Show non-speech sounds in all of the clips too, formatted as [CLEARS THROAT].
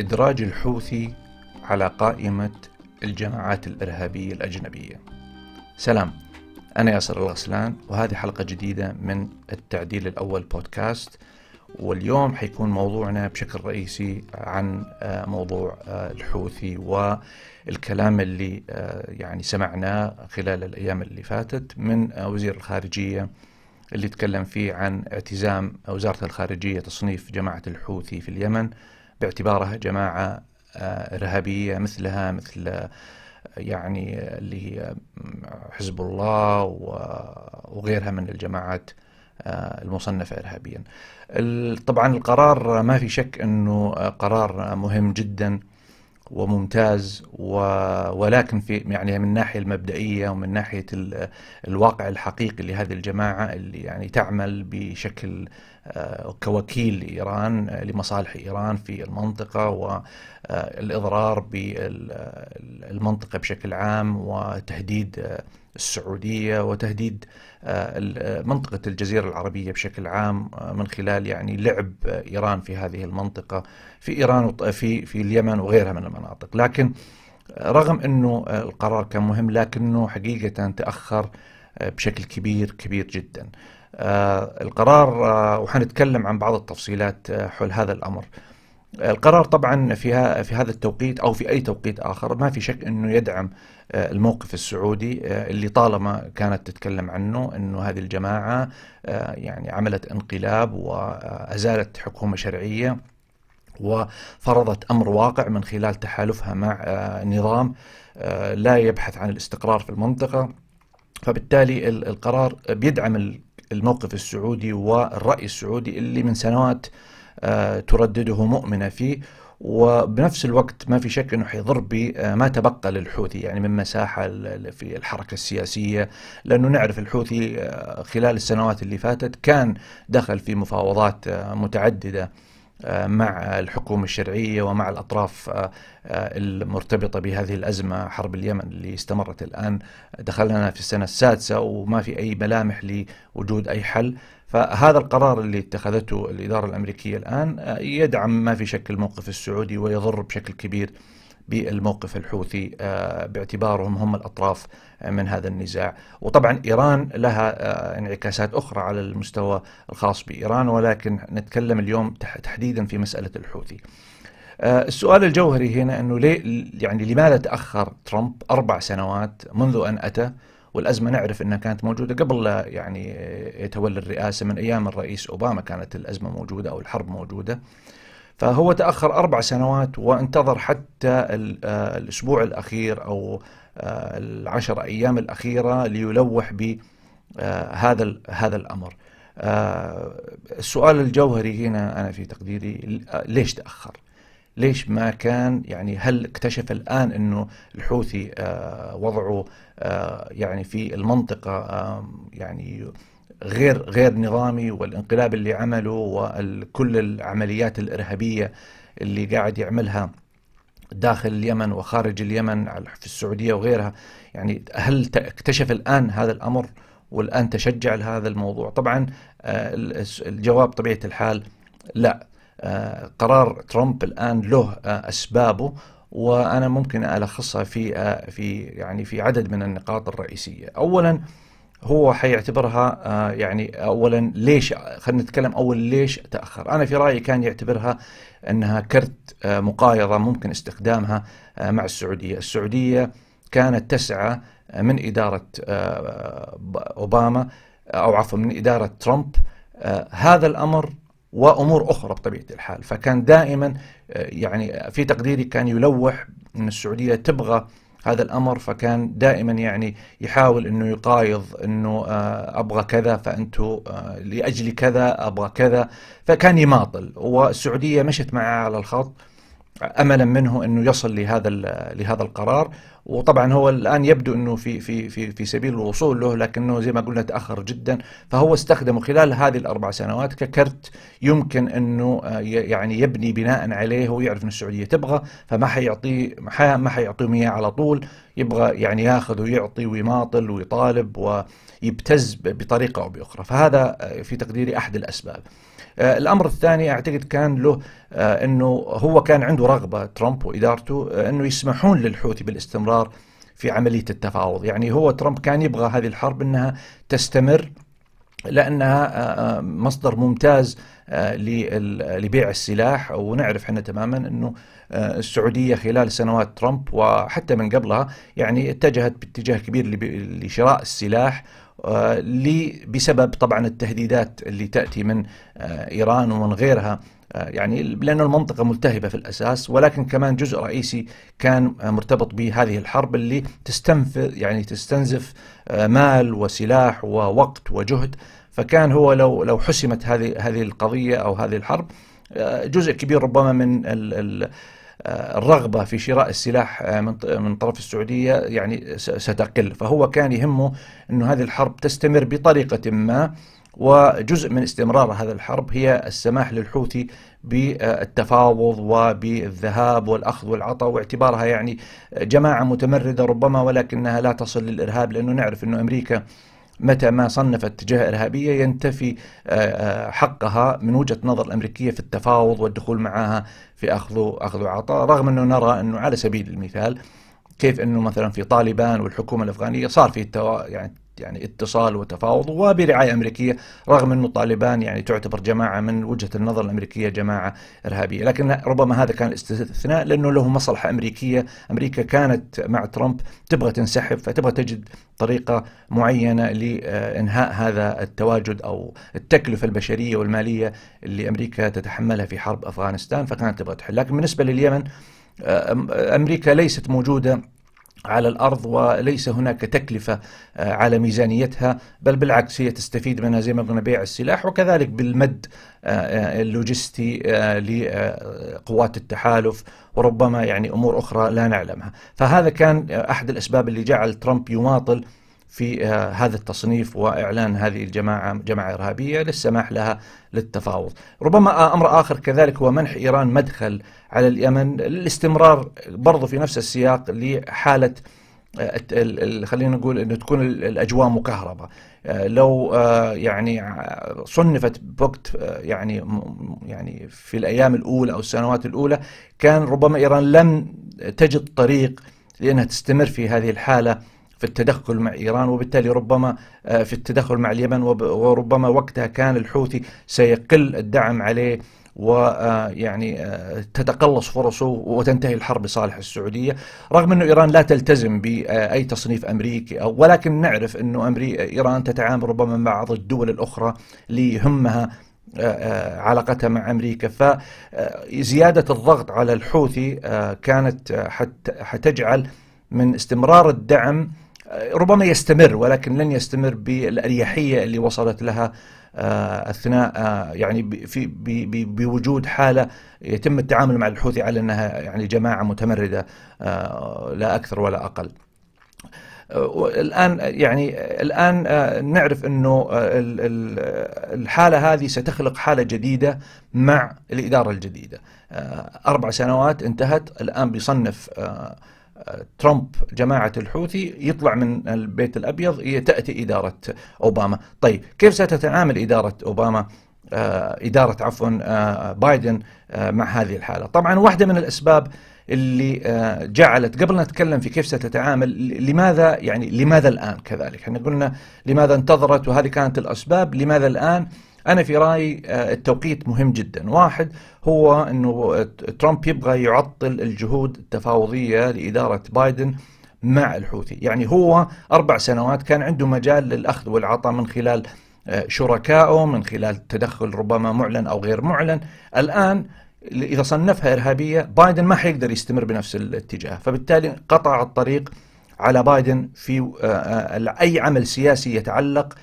إدراج الحوثي على قائمة الجماعات الإرهابية الأجنبية. سلام، أنا ياسر الغسلان وهذه حلقة جديدة من التعديل الأول بودكاست واليوم حيكون موضوعنا بشكل رئيسي عن آه، موضوع آه، الحوثي والكلام اللي آه، يعني سمعناه خلال الأيام اللي فاتت من وزير الخارجية اللي تكلم فيه عن اعتزام وزارة الخارجية تصنيف جماعة الحوثي في اليمن باعتبارها جماعة إرهابية مثلها مثل يعني اللي هي حزب الله وغيرها من الجماعات المصنفة إرهابيا. طبعا القرار ما في شك أنه قرار مهم جدا وممتاز ولكن في يعني من الناحيه المبدئية ومن ناحية الواقع الحقيقي لهذه الجماعة اللي يعني تعمل بشكل آه، كوكيل لإيران لمصالح إيران في المنطقة والاضرار بالمنطقة بشكل عام وتهديد السعودية وتهديد آه، منطقة الجزيرة العربية بشكل عام آه، من خلال يعني لعب إيران في هذه المنطقة في إيران في في اليمن وغيرها من المناطق، لكن رغم إنه القرار كان مهم لكنه حقيقة تأخر بشكل كبير كبير جدا. آه، القرار وحنتكلم عن بعض التفصيلات حول هذا الأمر. القرار طبعا في في هذا التوقيت أو في أي توقيت آخر ما في شك إنه يدعم آه، الموقف السعودي آه، اللي طالما كانت تتكلم عنه إنه هذه الجماعة آه، يعني عملت انقلاب وأزالت حكومة شرعية وفرضت أمر واقع من خلال تحالفها مع نظام لا يبحث عن الاستقرار في المنطقة فبالتالي القرار بيدعم الموقف السعودي والرأي السعودي اللي من سنوات تردده مؤمنة فيه وبنفس الوقت ما في شك إنه حيضر بما تبقى للحوثي يعني من مساحة في الحركة السياسية لأنه نعرف الحوثي آه، خلال السنوات اللي فاتت كان دخل في مفاوضات آه، متعددة. آه، مع الحكومة الشرعية ومع الأطراف المرتبطة بهذه الأزمة حرب اليمن اللي استمرت الآن. دخلنا في السنة السادسة وما في أي ملامح لوجود أي حل. فهذا القرار اللي اتخذته الإدارة الأمريكية الآن آه، يدعم ما في شك الموقف السعودي ويضر بشكل كبير بالموقف الحوثي آه، باعتبارهم هم الأطراف آه، من هذا النزاع. وطبعا إيران لها انعكاسات أخرى على المستوى الخاص بإيران ولكن نتكلم اليوم تحديدا في مسألة الحوثي. السؤال الجوهري هنا أنه ليه يعني لماذا تأخر ترامب أربع سنوات منذ أن أتى؟ والأزمة نعرف أنها كانت موجودة قبل لا يعني يتولى الرئاسة من أيام الرئيس أوباما كانت الأزمة موجودة أو الحرب موجودة. فهو تأخر أربع سنوات وانتظر حتى آه، الأسبوع الأخير أو آه، العشر أيام الأخيرة ليلوح بهذا آه، هذا الأمر. السؤال الجوهري هنا أنا في تقديري ليش تأخر؟ ليش ما كان؟ يعني هل اكتشف الآن أنه الحوثي وضعه يعني في المنطقة يعني غير غير نظامي والانقلاب اللي عمله وكل العمليات الإرهابية اللي قاعد يعملها داخل اليمن وخارج اليمن في السعودية وغيرها. يعني هل اكتشف الآن هذا الأمر والآن تشجع لهذا الموضوع؟ طبعا آه، الجواب طبيعة الحال لا. آه، قرار ترامب الآن له آه، أسبابه وأنا ممكن ألخصها في في يعني في عدد من النقاط الرئيسية. أولا هو حيعتبرها يعني اولا ليش خلينا نتكلم أول ليش تأخر. أنا في رأيي كان يعتبرها أنها كرت مقايضة ممكن استخدامها مع السعودية. السعودية كانت تسعى من إدارة أوباما أو عفوا من إدارة ترامب هذا الأمر وأمور أخرى بطبيعة الحال. فكان دائما آه، يعني في تقديري كان يلوح إن السعودية تبغى هذا الأمر فكان دائما يعني يحاول إنه يقايض إنه آه، أبغى كذا فانتم آه، لأجل كذا أبغى كذا. فكان يماطل والسعودية مشت معه على الخط املا منه إنه يصل لهذا لهذا القرار. وطبعا هو الآن يبدو إنه في في في في سبيل الوصول له لكنه زي ما قلنا تأخر جدا. فهو استخدمه خلال هذه الأربع سنوات ككرت يمكن إنه آه، يعني يبني بناء عليه هو يعرف ان السعودية تبغى فما حيعطيه ما حيعطيهم اياه على طول يبغى يعني ياخذ ويعطي ويماطل ويطالب ويبتز بطريقة أو بأخرى. فهذا في تقديري أحد الأسباب. الأمر الثاني أعتقد كان له إنه هو كان عنده رغبة ترامب وإدارته إنه يسمحون للحوثي بالاستمرار في عملية التفاوض، يعني هو ترامب كان يبغى هذه الحرب إنها تستمر لأنها آه، آه، مصدر ممتاز آه، لبيع السلاح. ونعرف إحنا تماما إنه السعودية خلال سنوات ترامب وحتى من قبلها يعني اتجهت باتجاه كبير لشراء السلاح بسبب طبعا التهديدات اللي تأتي من إيران ومن غيرها. يعني لأن المنطقة ملتهبة في الأساس ولكن كمان جزء رئيسي كان مرتبط بهذه الحرب اللي تستنفذ يعني تستنزف مال وسلاح ووقت وجهد. فكان هو لو لو حسمت هذه هذه القضية أو هذه الحرب جزء كبير ربما من الرغبة في شراء السلاح من طرف السعودية يعني ستقل. فهو كان يهمه أنه هذه الحرب تستمر بطريقة ما. وجزء من استمرار هذا الحرب هي السماح للحوثي بالتفاوض وبالذهاب والأخذ والعطاء واعتبارها يعني جماعة متمردة ربما ولكنها لا تصل للإرهاب لأنه نعرف أنه أمريكا متى ما صنفت جهة إرهابية ينتفي آه، آه، حقها من وجهة نظر الأمريكية في التفاوض والدخول معها في أخذ أخذ وعطاء. رغم أنه نرى أنه على سبيل المثال كيف أنه مثلا في طالبان والحكومة الأفغانية صار في يعني يعني اتصال وتفاوض وبرعاية أمريكية رغم إنه طالبان يعني تعتبر جماعة من وجهة النظر الأمريكية جماعة إرهابية، لكن ربما هذا كان استثناء لأنه له مصلحة أمريكية، أمريكا كانت مع ترامب تبغى تنسحب فتبغى تجد طريقة معينة لإنهاء هذا التواجد أو التكلفة البشرية والمالية اللي أمريكا تتحملها في حرب أفغانستان فكانت تبغى تحل، لكن بالنسبة لليمن أمريكا ليست موجودة على الأرض وليس هناك تكلفة آه، على ميزانيتها بل بالعكس هي تستفيد منها زي ما قلنا بيع السلاح وكذلك بالمد آه، آه، اللوجستي لقوات التحالف وربما يعني أمور أخرى لا نعلمها، فهذا كان أحد الأسباب اللي جعل ترامب يماطل في هذا التصنيف وإعلان هذه الجماعه جماعة إرهابية للسماح لها للتفاوض. ربما أمر آخر كذلك هو منح إيران مدخل على اليمن للاستمرار برضو في نفس السياق لحالة آه، خلينا نقول إنه تكون الأجواء مكهربة آه، لو آه، يعني صنفت بوقت يعني يعني في الأيام الأولى أو السنوات الأولى كان ربما إيران لم تجد طريق لأنها تستمر في هذه الحالة في التدخل مع إيران وبالتالي ربما في التدخل مع اليمن وربما وقتها كان الحوثي سيقل الدعم عليه ويعني آه، تتقلص فرصه وتنتهي الحرب لصالح السعودية. رغم أنه إيران لا تلتزم بأي تصنيف أمريكي أو ولكن نعرف أنه أمري إيران تتعامل ربما مع بعض الدول الأخرى ليهمها آه، آه، علاقتها مع أمريكا. فزياده الضغط على الحوثي كانت حتجعل من استمرار الدعم ربما يستمر ولكن لن يستمر بالأريحية اللي وصلت لها آه، أثناء آه، يعني في بوجود حالة يتم التعامل مع الحوثي على أنها يعني جماعة متمردة آه، لا أكثر ولا أقل. الان يعني الآن نعرف إنه الحالة هذه ستخلق حالة جديدة مع الإدارة الجديدة. أربع سنوات انتهت الآن بيصنف ترامب جماعة الحوثي يطلع من البيت الأبيض تأتي إدارة أوباما. طيب كيف ستتعامل إدارة أوباما؟ آه إدارة عفوا آه بايدن آه مع هذه الحالة. طبعا واحدة من الأسباب اللي جعلت قبل نتكلم في كيف ستتعامل لماذا يعني لماذا الآن كذلك؟ إحنا قلنا لماذا انتظرت وهذه كانت الأسباب لماذا الآن أنا في رأيي آه، التوقيت مهم جدا. واحد هو أنه ترامب يبغى يعطل الجهود التفاوضية لإدارة بايدن مع الحوثي. يعني هو أربع سنوات كان عنده مجال للأخذ والعطاء من خلال آه، شركائه من خلال تدخل ربما معلن أو غير معلن. الآن إذا صنفها إرهابية بايدن ما حيقدر يستمر بنفس الاتجاه. فبالتالي قطع الطريق على بايدن في آه، أي عمل سياسي يتعلق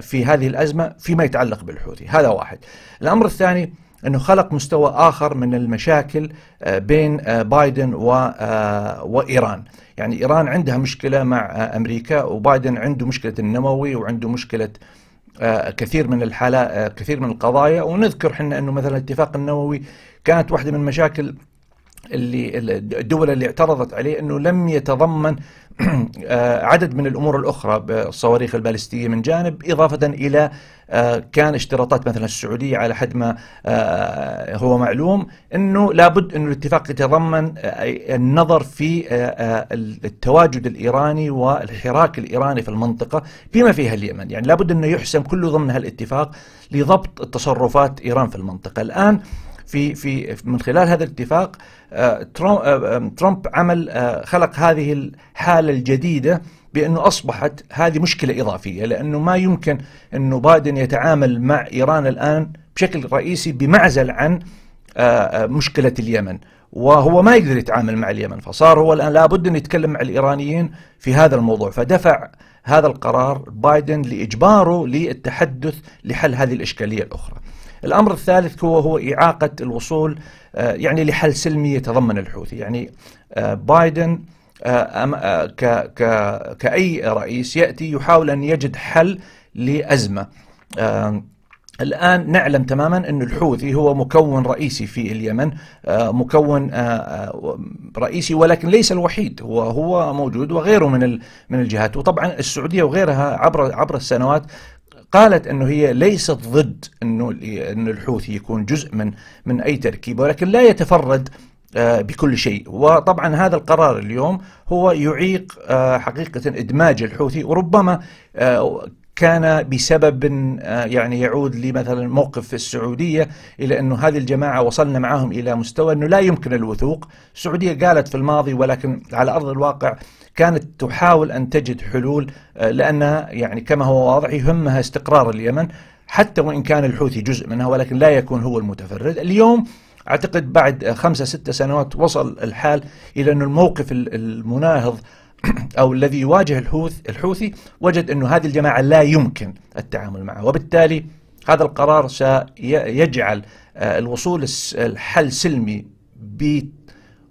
في هذه الأزمة فيما يتعلق بالحوثي. هذا واحد. الأمر الثاني أنه خلق مستوى آخر من المشاكل آه، بين آه، بايدن وإيران. يعني إيران عندها مشكلة مع أمريكا وبايدن عنده مشكلة النووي وعنده مشكلة كثير من الحالات كثير من القضايا. ونذكر حنا أنه مثلا الاتفاق النووي كانت واحدة من مشاكل اللي الدول اللي اعترضت عليه أنه لم يتضمن آه، [CLEARS THROAT] عدد من الأمور الأخرى بالصواريخ البالستية من جانب إضافة إلى آه، كان اشتراطات مثلا السعودية على حد ما آه، هو معلوم إنه لابد إنه الاتفاق يتضمن النظر في التواجد الإيراني والحراك الإيراني في المنطقة بما فيها اليمن، يعني لابد إنه يحسم كله ضمن هالاتفاق لضبط تصرفات إيران في المنطقة، الآن في في من خلال هذا الاتفاق آه، آه، ترامب عمل آه، خلق هذه الحالة الجديدة بأنه أصبحت هذه مشكلة إضافية لأنه ما يمكن أنه بايدن يتعامل مع إيران الآن بشكل رئيسي بمعزل عن مشكلة اليمن وهو ما يقدر يتعامل مع اليمن فصار هو الآن لابد انه يتكلم مع الإيرانيين في هذا الموضوع فدفع هذا القرار بايدن لإجباره للتحدث لحل هذه الإشكالية الأخرى. الأمر الثالث هو هو إعاقة الوصول آه، يعني لحل سلمي يتضمن الحوثي يعني آه، بايدن آه، كأي رئيس يأتي يحاول أن يجد حل لأزمة. الآن نعلم تماما أن الحوثي هو مكون رئيسي في اليمن مكون رئيسي ولكن ليس الوحيد. هو هو موجود وغيره من من الجهات. وطبعا السعودية وغيرها عبر عبر السنوات قالت إنه هي ليست ضد إنه إنه الحوثي يكون جزء من من أي تركيبه ولكن لا يتفرد آه، بكل شيء. وطبعا هذا القرار اليوم هو يعيق آه، حقيقة إدماج الحوثي وربما آه، كان بسبب يعني يعود لمثلا موقف السعودية إلى أنه هذه الجماعة وصلنا معهم إلى مستوى أنه لا يمكن الوثوق. السعودية قالت في الماضي ولكن على أرض الواقع كانت تحاول أن تجد حلول آه، لأنها يعني كما هو واضح يهمها استقرار اليمن حتى وإن كان الحوثي جزء منها ولكن لا يكون هو المتفرد. اليوم أعتقد بعد خمسة ستة سنوات وصل الحال إلى أن الموقف المناهض [CLEARS THROAT] أو الذي يواجه الحوث الحوثي وجد أن هذه الجماعة لا يمكن التعامل معها. وبالتالي هذا القرار سيجعل آه، الوصول الحل سلمي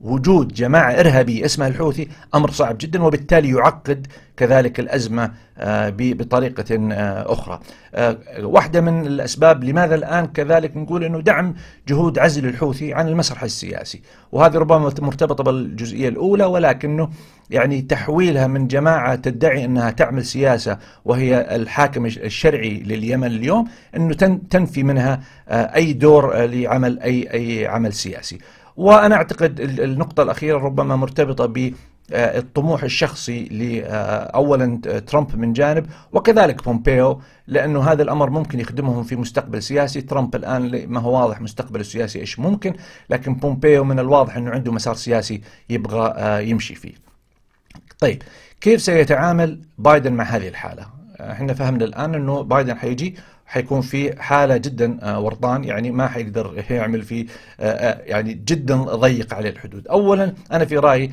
وجود جماعة إرهابية اسمها الحوثي أمر صعب جدا وبالتالي يعقد كذلك الأزمة آه، بطريقة آه، أخرى. آه، واحدة من الأسباب لماذا الآن كذلك نقول أنه دعم جهود عزل الحوثي عن المسرح السياسي. وهذه ربما مرتبطة بالجزئية الأولى ولكنه يعني تحويلها من جماعة تدعي أنها تعمل سياسة وهي الحاكم الشرعي لليمن اليوم أنه تنفي منها أي دور لعمل أي أي عمل سياسي. وأنا أعتقد النقطة الأخيرة ربما مرتبطة ب الطموح الشخصي لأولا ترامب من جانب وكذلك بومبيو لأنه هذا الأمر ممكن يخدمهم في مستقبل سياسي. ترامب الآن ما هو واضح مستقبل السياسي إيش ممكن لكن بومبيو من الواضح أنه عنده مسار سياسي يبغى آه، يمشي فيه. طيب كيف سيتعامل بايدن مع هذه الحالة؟ إحنا فهمنا الآن أنه بايدن حيجي حيكون في حالة جدا آه، ورطان يعني ما حيقدر يعمل في آه، آه، يعني جدا ضيق عليه الحدود. أولا أنا في رأيي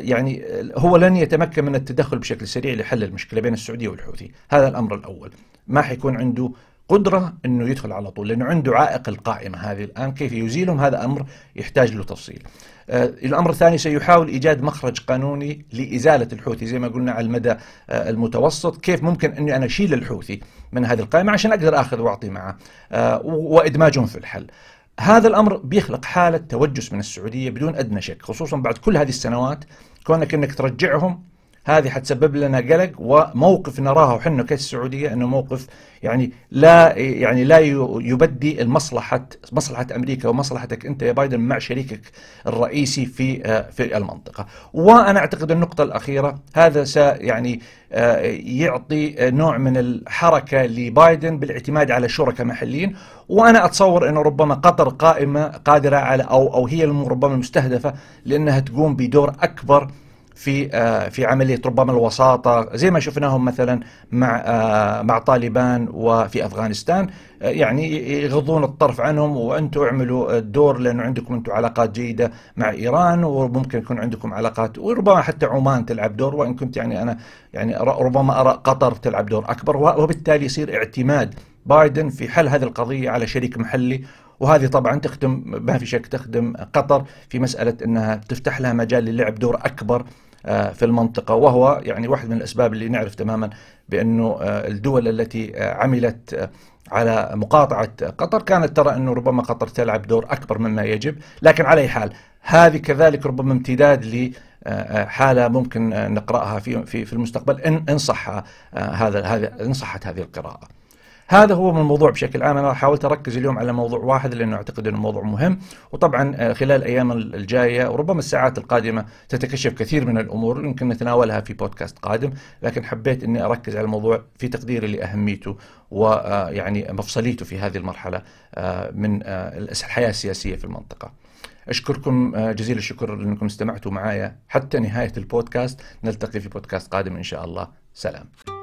يعني هو لن يتمكن من التدخل بشكل سريع لحل المشكلة بين السعودية والحوثي. هذا الأمر الأول. ما حيكون عنده قدرة أنه يدخل على طول لأنه عنده عائق القائمة هذه الآن كيف يزيلهم هذا أمر يحتاج له تفصيل آه، الأمر الثاني سيحاول إيجاد مخرج قانوني لإزالة الحوثي زي ما قلنا على المدى آه، المتوسط. كيف ممكن أني أنا أشيل الحوثي من هذه القائمة عشان أقدر أخذ وأعطي معه؟ آه، وإدماجهم في الحل. هذا الأمر بيخلق حالة توجس من السعودية بدون أدنى شك خصوصا بعد كل هذه السنوات كونك أنك ترجعهم هذه حتسبب لنا قلق وموقف نراه وحنا كالسعودية انه موقف يعني لا يعني لا يبدي المصلحة مصلحة أمريكا ومصلحتك أنت يا بايدن مع شريكك الرئيسي في في المنطقة. وأنا أعتقد النقطة الأخيرة هذا س يعني آه، يعطي نوع من الحركة لبايدن بالاعتماد على شركاء محليين وأنا أتصور إنه ربما قطر قائمة قادرة على أو أو هي ربما المستهدفه لأنها تقوم بدور أكبر في آه، في عمليه ربما الوساطة زي ما شفناهم مثلا مع آه، مع طالبان وفي أفغانستان. آه، يعني يغضون الطرف عنهم وأنتم اعملوا الدور لأنه عندكم أنتم علاقات جيدة مع إيران وممكن يكون عندكم علاقات وربما حتى عمان تلعب دور. وإن كنت يعني أنا يعني ربما أرى قطر تلعب دور أكبر. وبالتالي يصير اعتماد بايدن في حل هذه القضية على شريك محلي وهذه طبعا تخدم ما في شك تخدم قطر في مسألة أنها تفتح لها مجال للعب دور أكبر في المنطقة وهو يعني واحد من الأسباب اللي نعرف تماما بأنه الدول التي عملت على مقاطعة قطر كانت ترى أنه ربما قطر تلعب دور أكبر مما يجب لكن على حال هذه كذلك ربما امتداد لحالة ممكن نقرأها في في المستقبل إن صح هذا هذا إن صحت هذه القراءة. هذا هو من الموضوع بشكل عام. أنا حاولت أركز اليوم على موضوع واحد لأنه أعتقد أنه موضوع مهم. وطبعا خلال الأيام الجاية وربما الساعات القادمة تتكشف كثير من الأمور يمكن نتناولها في بودكاست قادم. لكن حبيت إني أركز على الموضوع في تقديري لأهميته ويعني مفصليته في هذه المرحلة من الحياة السياسية في المنطقة. أشكركم جزيل الشكر لأنكم استمعتوا معايا حتى نهاية البودكاست. نلتقي في بودكاست قادم إن شاء الله. سلام.